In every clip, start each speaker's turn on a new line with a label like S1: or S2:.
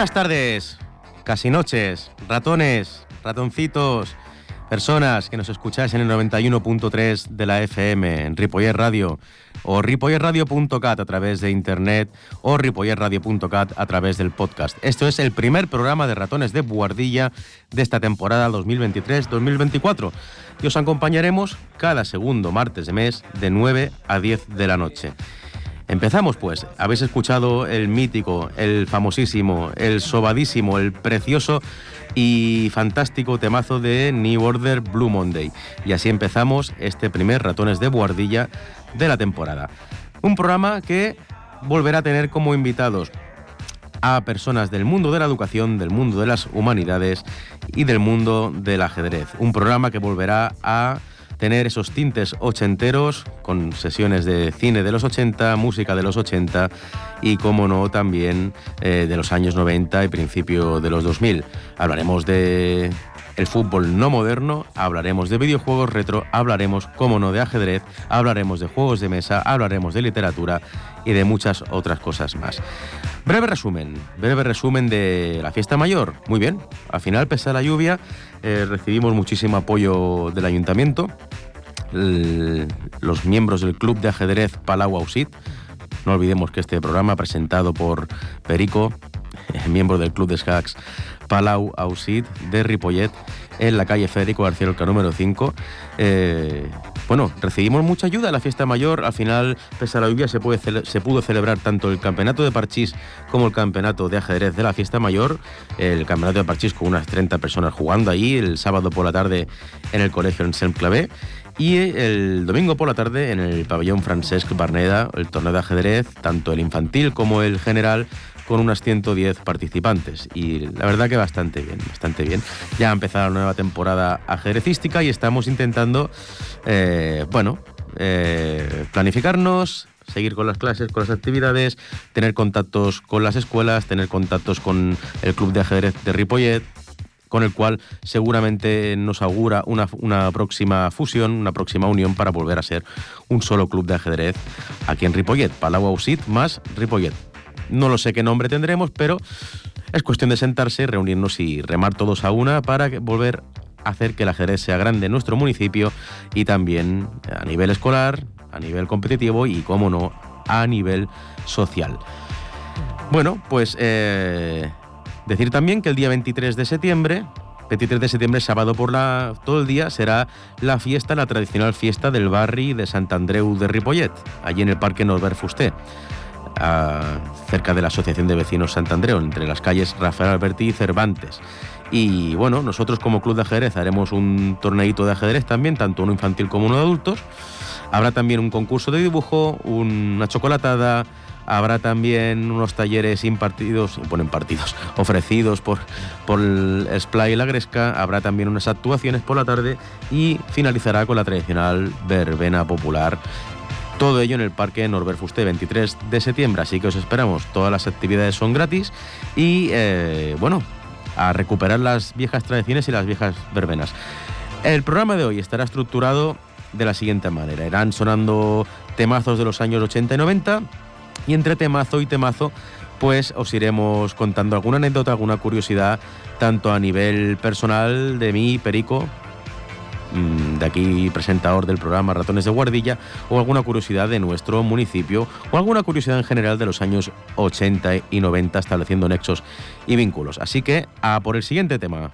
S1: Buenas tardes, casi noches, ratones, ratoncitos, personas que nos escucháis en el 91.3 de la FM, en Ripoller Radio, o ripollerradio.cat a través de internet, o ripollerradio.cat a través del podcast. Esto es el primer programa de ratones de buhardilla de esta temporada 2023-2024 y os acompañaremos cada segundo martes de mes de 9 a 10 de la noche. Empezamos pues. Habéis escuchado el mítico, el famosísimo, el sobadísimo, el precioso y fantástico temazo de New Order Blue Monday. Y así empezamos este primer Ratones de Buhardilla de la temporada. Un programa que volverá a tener como invitados a personas del mundo de la educación, del mundo de las humanidades y del mundo del ajedrez. Un programa que volverá a tener esos tintes ochenteros con sesiones de cine de los 80, música de los 80 y, como no, también eh, de los años 90 y principio de los 2000. Hablaremos de el fútbol no moderno, hablaremos de videojuegos retro, hablaremos, como no, de ajedrez, hablaremos de juegos de mesa, hablaremos de literatura y de muchas otras cosas más. Breve resumen, breve resumen de la fiesta mayor. Muy bien, al final, pese a la lluvia, eh, recibimos muchísimo apoyo del ayuntamiento. los miembros del club de ajedrez Palau Ausit, no olvidemos que este programa presentado por Perico, miembro del club de Skaks Palau Ausit de Ripollet, en la calle Federico García Lorca número 5. Eh, bueno, recibimos mucha ayuda a la fiesta mayor. Al final, pese a la lluvia, se, puede se pudo celebrar tanto el campeonato de parchís como el campeonato de ajedrez de la fiesta mayor. El campeonato de parchís con unas 30 personas jugando ahí, el sábado por la tarde en el colegio en Saint Clavé. Y el domingo por la tarde en el pabellón Francesc Barneda, el torneo de ajedrez, tanto el infantil como el general, con unas 110 participantes. Y la verdad que bastante bien, bastante bien. Ya ha empezado la nueva temporada ajedrecística y estamos intentando, eh, bueno, eh, planificarnos, seguir con las clases, con las actividades, tener contactos con las escuelas, tener contactos con el club de ajedrez de Ripollet, con el cual seguramente nos augura una, una, próxima fusión, una próxima unión para volver a ser un solo club de ajedrez aquí en Ripollet, Palau Ausit más Ripollet. No lo sé qué nombre tendremos, pero es cuestión de sentarse, reunirnos y remar todos a una para volver a hacer que el ajedrez sea grande en nuestro municipio y también a nivel escolar, a nivel competitivo y, como no, a nivel social. Bueno, pues eh, decir también que el día 23 de septiembre 23 de septiembre, sábado por la, todo el día, será la fiesta, la tradicional fiesta del barrio de Sant Andreu de Ripollet, allí en el Parque Norbert Fusté cerca de la Asociación de Vecinos Sant Andreu, entre las calles Rafael Alberti y Cervantes. Y bueno, nosotros como club de ajedrez haremos un torneito de ajedrez también, tanto uno infantil como uno de adultos. Habrá también un concurso de dibujo, una chocolatada, habrá también unos talleres impartidos, ponen partidos, ofrecidos por, por el Splay y la Gresca, habrá también unas actuaciones por la tarde y finalizará con la tradicional verbena popular todo ello en el Parque Norbert Fusté, 23 de septiembre, así que os esperamos. Todas las actividades son gratis y, eh, bueno, a recuperar las viejas tradiciones y las viejas verbenas. El programa de hoy estará estructurado de la siguiente manera. Irán sonando temazos de los años 80 y 90 y entre temazo y temazo pues os iremos contando alguna anécdota, alguna curiosidad, tanto a nivel personal de mí, Perico, de aquí presentador del programa Ratones de Guardilla, o alguna curiosidad de nuestro municipio, o alguna curiosidad en general de los años 80 y 90, estableciendo nexos y vínculos. Así que, a por el siguiente tema.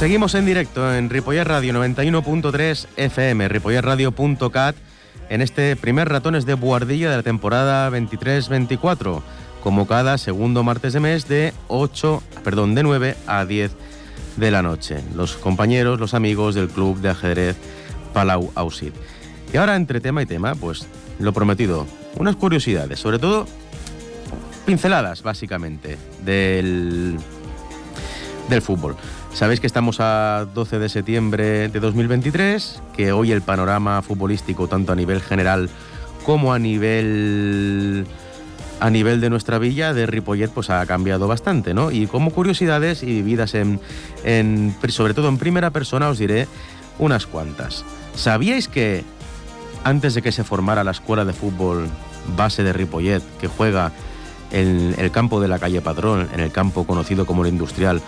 S1: Seguimos en directo en Ripollet Radio 91.3 FM, ripolletradio.cat, en este primer Ratones de Buardilla de la temporada 23-24, como cada segundo martes de mes de 8, perdón, de 9 a 10 de la noche. Los compañeros, los amigos del club de ajedrez Palau Ausid. Y ahora entre tema y tema, pues lo prometido, unas curiosidades, sobre todo pinceladas básicamente del del fútbol. Sabéis que estamos a 12 de septiembre de 2023, que hoy el panorama futbolístico, tanto a nivel general como a nivel a nivel de nuestra villa de Ripollet, pues ha cambiado bastante, ¿no? Y como curiosidades y vividas en, en sobre todo en primera persona, os diré unas cuantas. ¿Sabíais que antes de que se formara la escuela de fútbol base de Ripollet, que juega en el campo de la calle Padrón, en el campo conocido como el Industrial,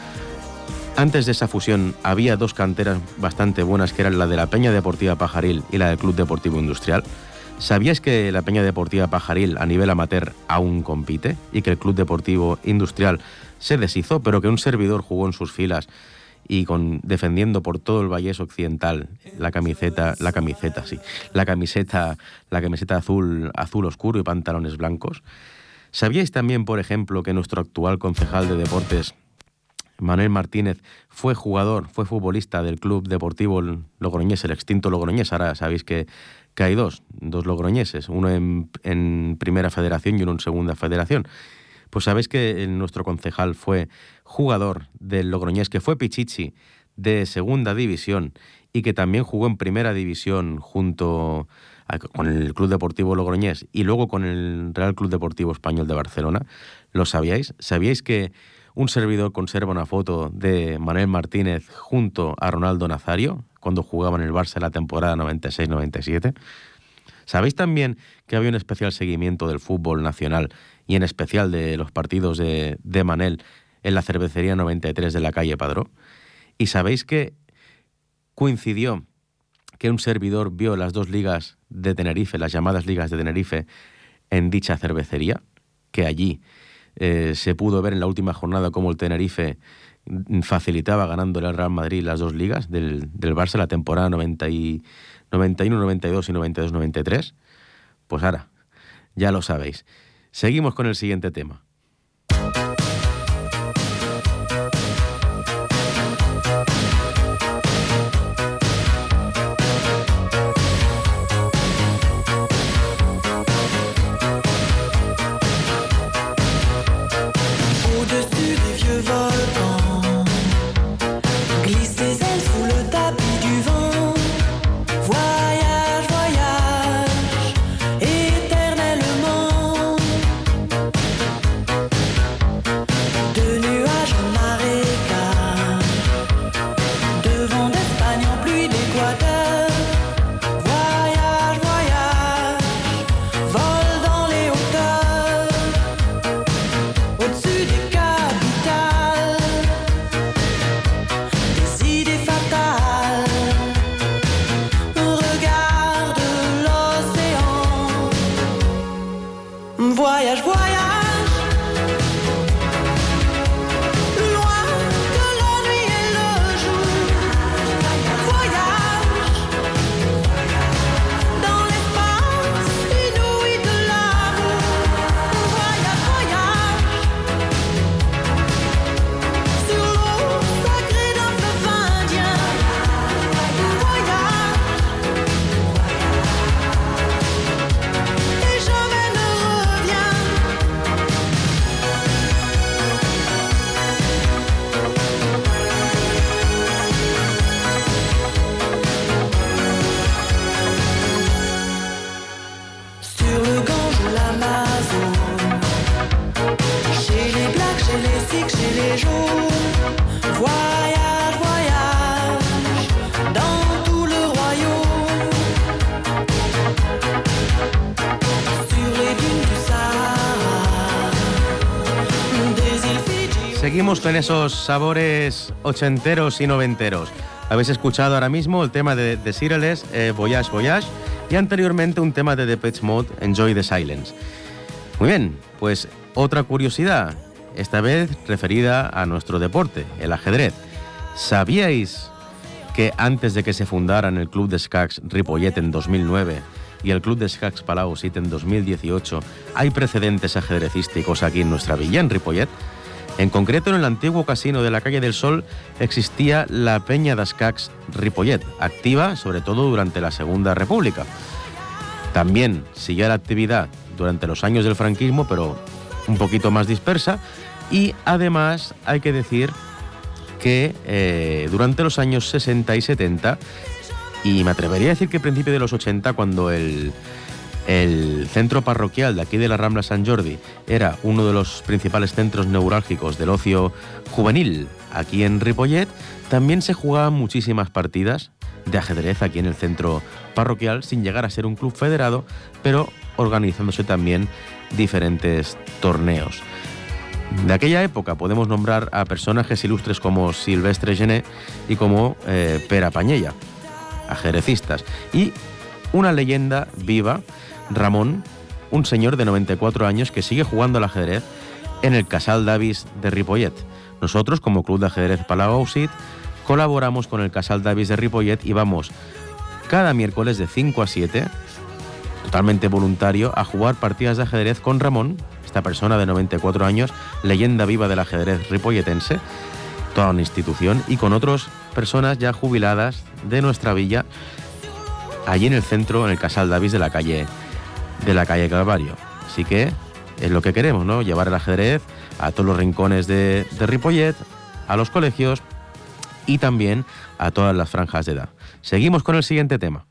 S1: antes de esa fusión había dos canteras bastante buenas, que eran la de la Peña Deportiva Pajaril y la del Club Deportivo Industrial. ¿Sabíais que la Peña Deportiva Pajaril a nivel amateur aún compite y que el Club Deportivo Industrial se deshizo, pero que un servidor jugó en sus filas y defendiendo por todo el Vallés Occidental la camiseta, la camiseta, sí, la camiseta, la camiseta azul, azul oscuro y pantalones blancos? ¿Sabíais también, por ejemplo, que nuestro actual concejal de deportes Manuel Martínez fue jugador, fue futbolista del Club Deportivo Logroñés, el extinto Logroñés. Ahora sabéis que, que hay dos, dos logroñeses, uno en, en, Primera Federación y uno en Segunda Federación. Pues sabéis que nuestro concejal fue jugador del Logroñés, que fue Pichichi de Segunda División y que también jugó en Primera División junto con el Club Deportivo Logroñés y luego con el Real Club Deportivo Español de Barcelona. ¿Lo sabíais? ¿Sabíais que un servidor conserva una foto de Manuel Martínez junto a Ronaldo Nazario cuando jugaba en el Barça la temporada 96-97. ¿Sabéis también que había un especial seguimiento del fútbol nacional y en especial de los partidos de, de Manel en la cervecería 93 de la calle Padró? ¿Y sabéis que coincidió que un servidor vio las dos ligas de Tenerife, las llamadas ligas de Tenerife, en dicha cervecería? Que allí eh, se pudo ver en la última jornada cómo el Tenerife facilitaba ganándole al Real Madrid las dos ligas del, del Barça la temporada 90 y, 91, 92 y 92, 93. Pues ahora, ya lo sabéis. Seguimos con el siguiente tema.
S2: voyage, voyage.
S1: Con esos sabores ochenteros y noventeros. Habéis escuchado ahora mismo el tema de The Cyrillès, eh, Voyage Voyage, y anteriormente un tema de Depeche Mode, Enjoy the Silence. Muy bien, pues otra curiosidad, esta vez referida a nuestro deporte, el ajedrez. ¿Sabíais que antes de que se fundaran el Club de Escacs Ripollet en 2009 y el Club de Escacs Palau Sit en 2018, hay precedentes ajedrecísticos aquí en nuestra villa, en Ripollet? En concreto, en el antiguo casino de la calle del Sol existía la Peña d'Escacs Ripollet, activa sobre todo durante la Segunda República. También siguió la actividad durante los años del franquismo, pero un poquito más dispersa. Y además hay que decir que eh, durante los años 60 y 70, y me atrevería a decir que a principios de los 80, cuando el, el centro parroquial de aquí de la Rambla San Jordi era uno de los principales centros neurálgicos del ocio juvenil aquí en Ripollet, también se jugaban muchísimas partidas de ajedrez aquí en el centro parroquial sin llegar a ser un club federado, pero organizándose también diferentes torneos. De aquella época podemos nombrar a personajes ilustres como Silvestre Gené y como eh, Pera Pañella, ajedrecistas, y una leyenda viva, Ramón, un señor de 94 años que sigue jugando al ajedrez en el Casal Davis de Ripollet. Nosotros, como Club de Ajedrez Palau colaboramos con el Casal Davis de Ripollet y vamos cada miércoles de 5 a 7, totalmente voluntario, a jugar partidas de ajedrez con Ramón, esta persona de 94 años, leyenda viva del ajedrez ripolletense, toda una institución, y con otras personas ya jubiladas de nuestra villa, allí en el centro, en el Casal Davis de la calle de la calle Calvario. Así que es lo que queremos, ¿no? Llevar el ajedrez a todos los rincones de, de Ripollet, a los colegios y también a todas las franjas de edad. Seguimos con el siguiente tema.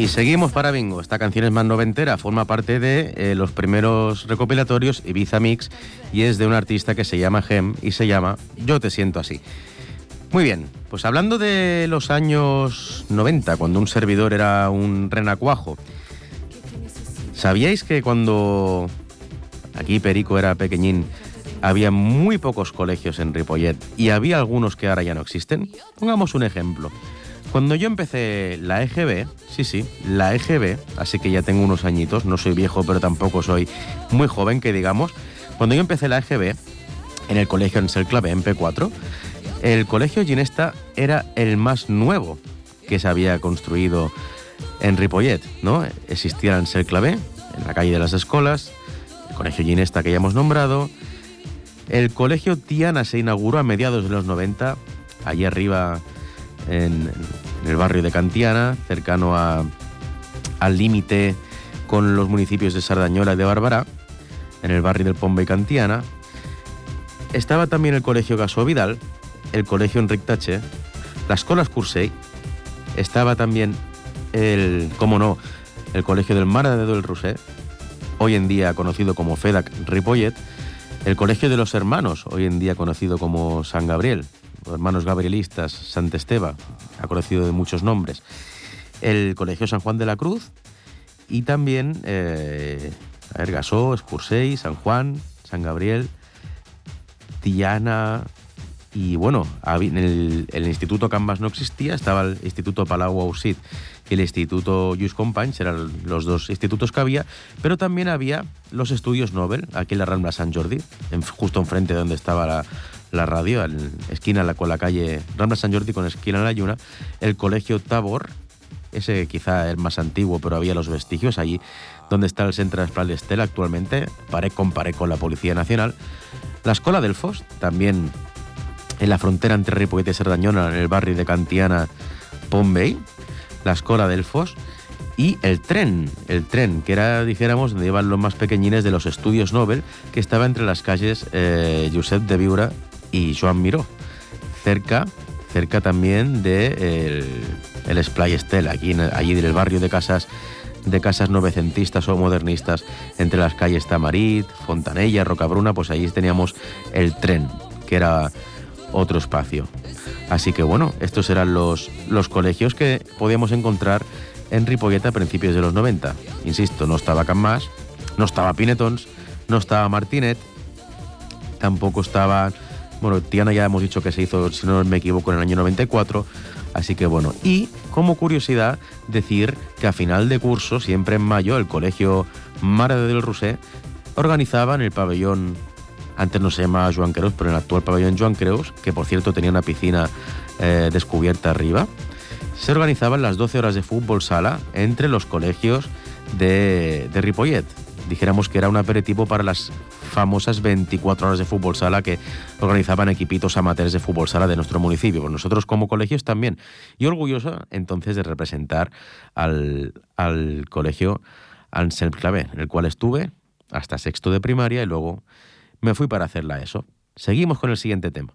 S1: Y seguimos para Bingo. Esta canción es más noventera, forma parte de eh, los primeros recopilatorios Ibiza Mix y es de un artista que se llama Gem y se llama Yo te siento así. Muy bien, pues hablando de los años 90, cuando un servidor era un renacuajo, ¿sabíais que cuando aquí Perico era pequeñín había muy pocos colegios en Ripollet y había algunos que ahora ya no existen? Pongamos un ejemplo. Cuando yo empecé la EGB, sí, sí, la EGB, así que ya tengo unos añitos, no soy viejo, pero tampoco soy muy joven, que digamos. Cuando yo empecé la EGB, en el colegio Ansel Clave, en P4, el colegio Ginesta era el más nuevo que se había construido en Ripollet, ¿no? Existía Ansel Clave, en la calle de las Escolas, el colegio Ginesta que ya hemos nombrado. El colegio Tiana se inauguró a mediados de los 90, allí arriba en, el barrio de Cantiana, cercano al límite con los municipios de Sardañola y de Bárbara, en el barrio del Pombe y Cantiana. Estaba también el colegio Gaso Vidal, el colegio Enric Tache, la Escola Cursey, estaba también el, cómo no, el colegio del Mare de del Roser, hoy en día conocido como FEDAC Ripollet, el colegio de los hermanos, hoy en día conocido como San Gabriel, hermanos gabrielistas, Sant Esteba, ha conocido de muchos nombres, el colegio San Juan de la Cruz y también, eh, a ver, Gasó, Escursey, San Juan, San Gabriel, Tiana y bueno, en el, el Instituto Canvas no existía, estaba el Instituto Palau Ausit y el Instituto Just Companys, eran los dos institutos que había, pero también había los estudios Nobel, aquí en la Rambla San Jordi, en- justo enfrente de donde estaba la, la radio, en esquina con la calle Rambla San Jordi con esquina La Lluna, el Colegio Tabor, ese quizá el más antiguo, pero había los vestigios allí donde está el Centro de Estela actualmente, paré con paré con la Policía Nacional. La Escola del Fos, también en la frontera entre Ripollet y Cerdañona, en el barrio de Cantiana, Pombey, la Escola del Fos, y el tren, el tren, que era, dijéramos, donde iban los más pequeñines de los estudios Nobel, que estaba entre las calles eh, Josep de Viura y Joan Miró, cerca, cerca también de el, el Esplai Estela, aquí en, allí en el barrio de casas de casas novecentistas o modernistas entre las calles Tamarit, Fontanella, Rocabruna, pues allí teníamos el tren, que era otro espacio. Así que bueno, estos eran los, los colegios que podíamos encontrar en Ripollet a principios de los 90. Insisto, no estaba Can Mas, no estaba Pinetons, no estaba Martinet, tampoco estaba... Bueno, Tiana ya hemos dicho que se hizo, si no me equivoco, en el año 94. Así que bueno, y como curiosidad, decir que a final de curso, siempre en mayo, el colegio Mare del Roser organizaba en el pabellón, antes no se llamaba Joan Creus, pero en el actual pabellón Joan Creus, que por cierto tenía una piscina eh, descubierta arriba, se organizaban las 12 horas de fútbol sala entre los colegios de, de Ripollet. Dijéramos que era un aperitivo para las famosas 24 horas de fútbol sala que organizaban equipitos amateurs de fútbol sala de nuestro municipio. Pues nosotros como colegios también. Y orgulloso entonces de representar al, al colegio Anselm Clavé, en el cual estuve hasta sexto de primaria y luego me fui para hacerla eso. Seguimos con el siguiente tema.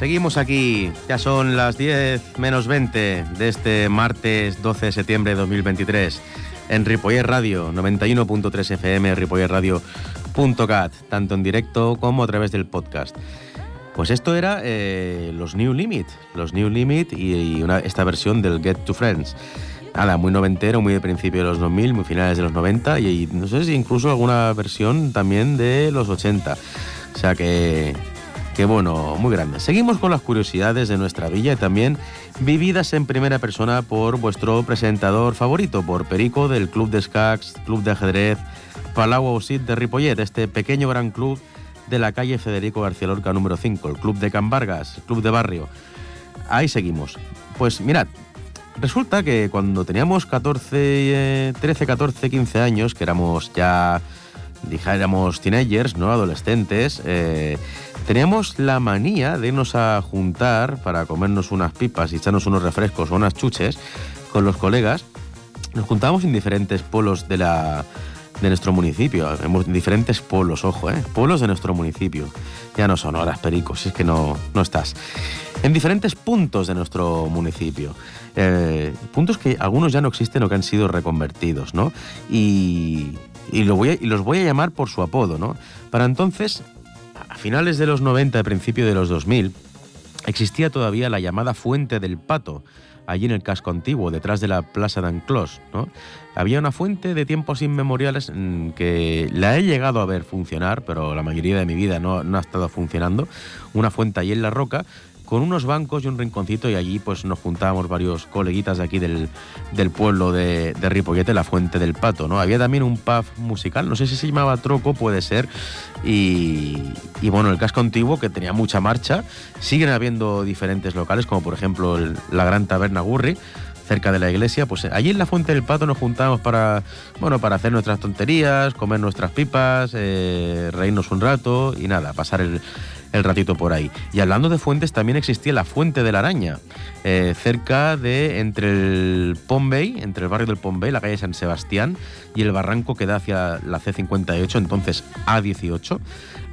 S1: Seguimos aquí. Ya son las 10 menos 20 de este martes 12 de septiembre de 2023 en Ripoller Radio, 91.3 FM, ripollerradio.cat, tanto en directo como a través del podcast. Pues esto era eh, los New Limit, los New Limit y, esta versión del Get to Friends. Nada, muy noventero, muy de principio de los 2000, muy finales de los 90 y, y no sé si incluso alguna versión también de los 80. O sea que, que bueno, muy grande. Seguimos con las curiosidades de nuestra villa y también vividas en primera persona por vuestro presentador favorito, por Perico del Club de Escacs, Club de Ajedrez, Palau Ausit de Ripollet, este pequeño gran club de la calle Federico García Lorca número 5, el Club de Can Vargas, el Club de Barrio. Ahí seguimos. Pues mirad, resulta que cuando teníamos 14, eh, 13, 14, 15 años, que éramos ya, dijéramos, teenagers, ¿no? Adolescentes, eh, teníamos la manía de irnos a juntar para comernos unas pipas y echarnos unos refrescos o unas chuches con los colegas. Nos juntábamos en diferentes polos de la de nuestro municipio. Hemos diferentes polos, ojo, ¿eh? Polos de nuestro municipio. Ya no son horas, pericos, es que no, no estás. En diferentes puntos de nuestro municipio. Eh, puntos que algunos ya no existen o que han sido reconvertidos, ¿no? Y, y, lo voy a- y los voy a llamar por su apodo, ¿no? Para entonces, a finales de los 90, principio de los 2000, existía todavía la llamada Fuente del Pato, allí en el casco antiguo, detrás de la Plaza d'Anclos. ¿no? Había una fuente de tiempos inmemoriales mm, que la he llegado a ver funcionar, pero la mayoría de mi vida no, no ha estado funcionando. Una fuente allí en la roca, con unos bancos y un rinconcito, y allí pues nos juntábamos varios coleguitas de aquí del, del pueblo de, de Ripollete, la Fuente del Pato. ¿no? Había también un pub musical, no sé si se llamaba Troco, puede ser, y, y, bueno, el casco antiguo que tenía mucha marcha. Siguen habiendo diferentes locales, como por ejemplo la Gran Taberna Gurri, cerca de la iglesia. Pues allí en la Fuente del Pato nos juntábamos para, bueno, para hacer nuestras tonterías, comer nuestras pipas, eh, reírnos un rato y nada, pasar el, el ratito por ahí. Y hablando de fuentes, también existía la Fuente de la Araña, eh, cerca de entre el Pombey, entre el barrio del Pombey, la calle San Sebastián, y el barranco que da hacia la C58, entonces A18.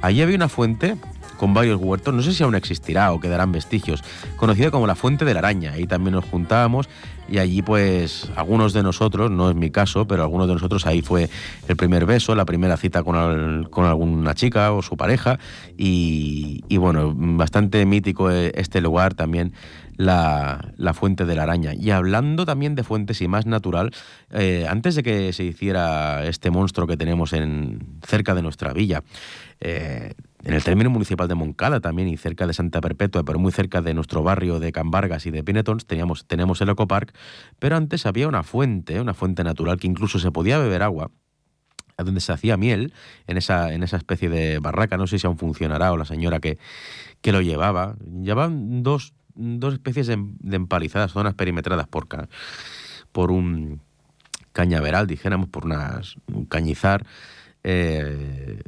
S1: Allí había una fuente con varios huertos, no sé si aún existirá o quedarán vestigios, conocida como la Fuente de la Araña. Ahí también nos juntábamos y allí pues algunos de nosotros, no es mi caso, pero algunos de nosotros ahí fue el primer beso, la primera cita con, con alguna chica o su pareja y, y, bueno, bastante mítico eh, este lugar también. La, la fuente de la araña. Y hablando también de fuentes y más natural, eh, antes de que se hiciera este monstruo que tenemos en, cerca de nuestra villa, eh, en el término municipal de Moncada también y cerca de Santa Perpetua, pero muy cerca de nuestro barrio de Can Vargas y de Pinetons, teníamos, tenemos el Ecopark, pero antes había una fuente, una fuente natural que incluso se podía beber agua donde se hacía miel, en esa, en esa especie de barraca, no sé si aún funcionará o la señora que, que lo llevaba. Llevaban dos, dos especies de, empalizadas, zonas perimetradas por, por un cañaveral, dijéramos, por unas, un cañizar. eh,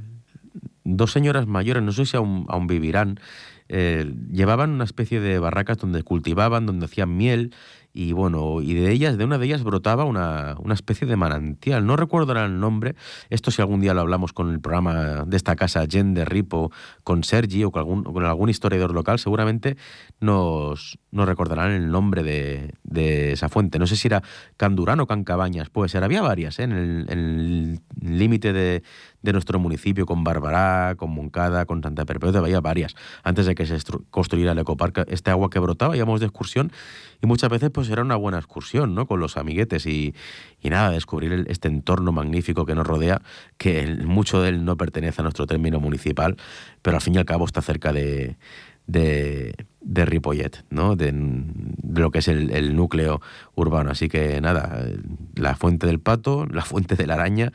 S1: dos señoras mayores, no sé si aún, aún vivirán, eh, llevaban una especie de barracas donde cultivaban, donde hacían miel, y bueno, y de ellas, de una de ellas brotaba una, una especie de manantial. No recuerdo el nombre. Esto si algún día lo hablamos con el programa de esta casa, Jen de Ripo, con Sergi o con algún, con algún historiador local, seguramente nos, nos recordarán el nombre de, de esa fuente. No sé si era Candurán o Cancabañas, puede ser. Había varias ¿eh? en el límite de, de nuestro municipio, con Barbará, con Moncada, con Santa Perpetua, había varias. Antes de que se construyera el ecoparque, este agua que brotaba, íbamos de excursión y muchas veces pues era una buena excursión, ¿no? Con los amiguetes y, y nada, descubrir este entorno magnífico que nos rodea, que mucho de él no pertenece a nuestro término municipal, pero al fin y al cabo está cerca de, de, Ripollet, ¿no? De, lo que es el, el núcleo urbano. Así que nada, la fuente del pato, la fuente de la araña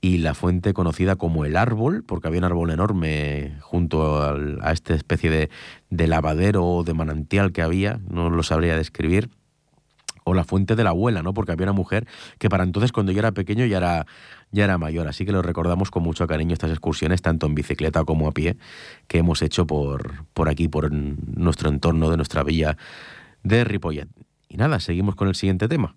S1: y la fuente conocida como el árbol, porque había un árbol enorme junto al- a esta especie de, de lavadero o de manantial que había, no lo sabría describir, o la fuente de la abuela, ¿no? Porque había una mujer que para entonces cuando yo era pequeño ya era, ya era mayor, así que lo recordamos con mucho cariño estas excursiones, tanto en bicicleta como a pie, que hemos hecho por, por aquí, por nuestro entorno de nuestra villa de Ripollet. Y nada, seguimos con el siguiente tema.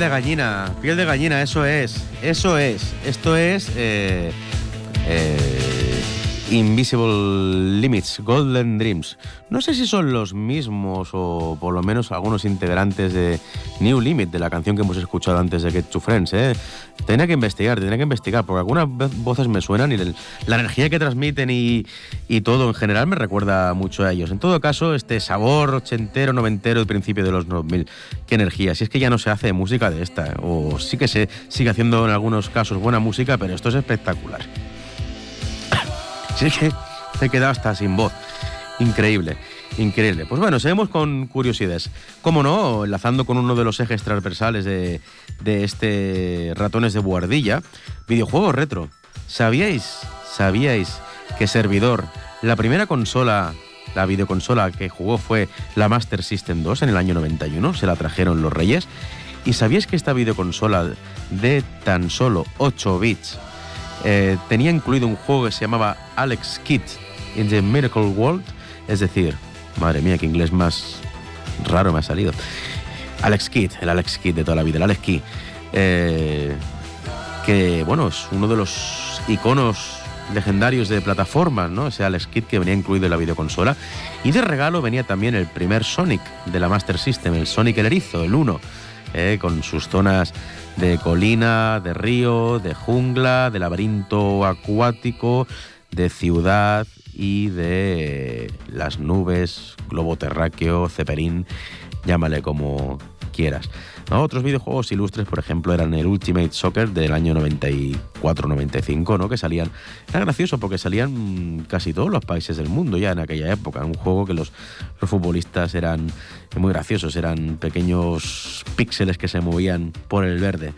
S1: De gallina, piel de gallina, eso es, eso es, esto es eh, eh, Invisible Limits, Golden Dreams. No sé si son los mismos o por lo menos algunos integrantes de New Limit, de la canción que hemos escuchado antes de Get to Friends. ¿eh? Que investigar, tenía que investigar, porque algunas voces me suenan y la energía que transmiten y, y todo en general me recuerda mucho a ellos. En todo caso, este sabor ochentero, noventero, del principio de los 2000, qué energía. Si es que ya no se hace música de esta, ¿eh? o sí que se sigue haciendo en algunos casos buena música, pero esto es espectacular. Es que te he quedado hasta sin voz. Increíble, increíble. Pues bueno, seguimos con curiosidades. Cómo no, enlazando con uno de los ejes transversales de, de este Ratones de Buhardilla, videojuegos retro. ¿Sabíais, sabíais que Servidor, la primera consola, la videoconsola que jugó fue la Master System 2 en el año 91? Se la trajeron los Reyes. ¿Y sabíais que esta videoconsola de tan solo 8 bits eh, tenía incluido un juego que se llamaba Alex Kidd in the Miracle World, es decir, madre mía, qué inglés más raro me ha salido. Alex Kidd, el Alex Kidd de toda la vida, el Alex Kidd, eh, que bueno, es uno de los iconos legendarios de plataformas, ¿no? Ese Alex Kidd que venía incluido en la videoconsola. Y de regalo venía también el primer Sonic de la Master System, el Sonic el Erizo, el 1, eh, con sus zonas de colina, de río, de jungla, de laberinto acuático, de ciudad y de las nubes, globo terráqueo, zeppelin, llámale como quieras. Otros videojuegos ilustres, por ejemplo, eran el Ultimate Soccer del año 94-95, ¿no? que salían... Era gracioso porque salían casi todos los países del mundo ya en aquella época. Un juego que los, futbolistas eran muy graciosos, eran pequeños píxeles que se movían por el verde.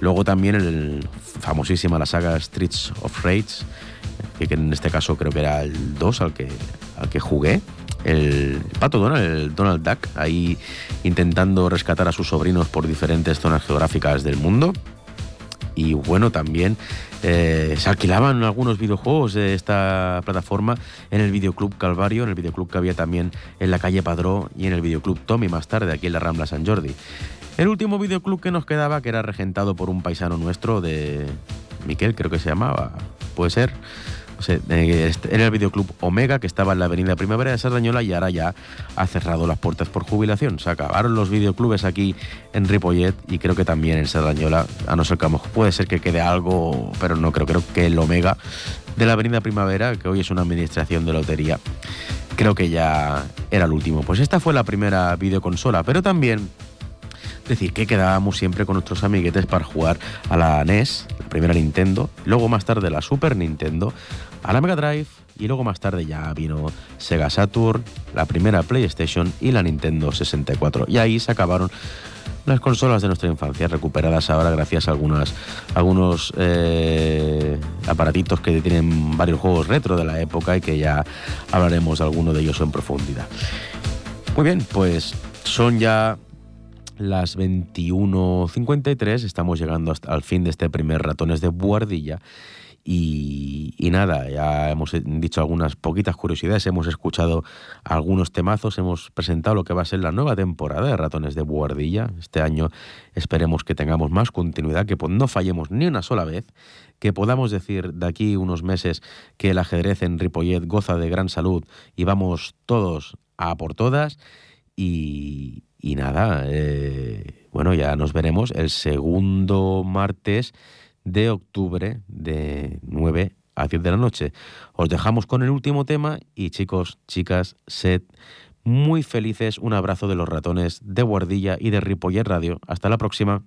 S1: Luego también el famosísima la saga Streets of Rage, que en este caso creo que era el 2 al que, al que jugué. El pato Donald, el Donald Duck, ahí intentando rescatar a sus sobrinos por diferentes zonas geográficas del mundo. Y bueno, también eh, se alquilaban algunos videojuegos de esta plataforma en el Videoclub Calvario, en el videoclub que había también en la calle Padró y en el Videoclub Tommy más tarde, aquí en la Rambla San Jordi. El último videoclub que nos quedaba, que era regentado por un paisano nuestro de Miquel, creo que se llamaba, puede ser. Eh, este- era el videoclub Omega, que estaba en la avenida Primavera de Sardañola y ahora ya ha cerrado las puertas por jubilación. Se acabaron los videoclubes aquí en Ripollet y creo que también en Sardañola, a no ser que puede ser que quede algo, pero no creo, creo que el Omega de la avenida Primavera, que hoy es una administración de lotería, creo que ya era el último. Pues esta fue la primera videoconsola, pero también decir que quedábamos siempre con nuestros amiguetes para jugar a la NES, la primera Nintendo, luego más tarde la Super Nintendo, a la Mega Drive y luego más tarde ya vino Sega Saturn, la primera PlayStation y la Nintendo 64. Y ahí se acabaron las consolas de nuestra infancia, recuperadas ahora gracias a algunas, algunos eh, aparatitos que tienen varios juegos retro de la época y que ya hablaremos de alguno de ellos en profundidad. Muy bien, pues son ya las 21.53, estamos llegando hasta al fin de este primer Ratones de Buardilla. Y, nada, ya hemos dicho algunas poquitas curiosidades, hemos escuchado algunos temazos, hemos presentado lo que va a ser la nueva temporada de Ratones de Buardilla. Este año esperemos que tengamos más continuidad, que no fallemos ni una sola vez, que podamos decir de aquí unos meses que el ajedrez en Ripollet goza de gran salud y vamos todos a por todas. Y, y nada, eh, bueno, ya nos veremos el segundo martes de octubre de 9 a 10 de la noche. Os dejamos con el último tema y chicos, chicas, sed muy felices. Un abrazo de los ratones de Guardilla y de Ripollet Radio. Hasta la próxima.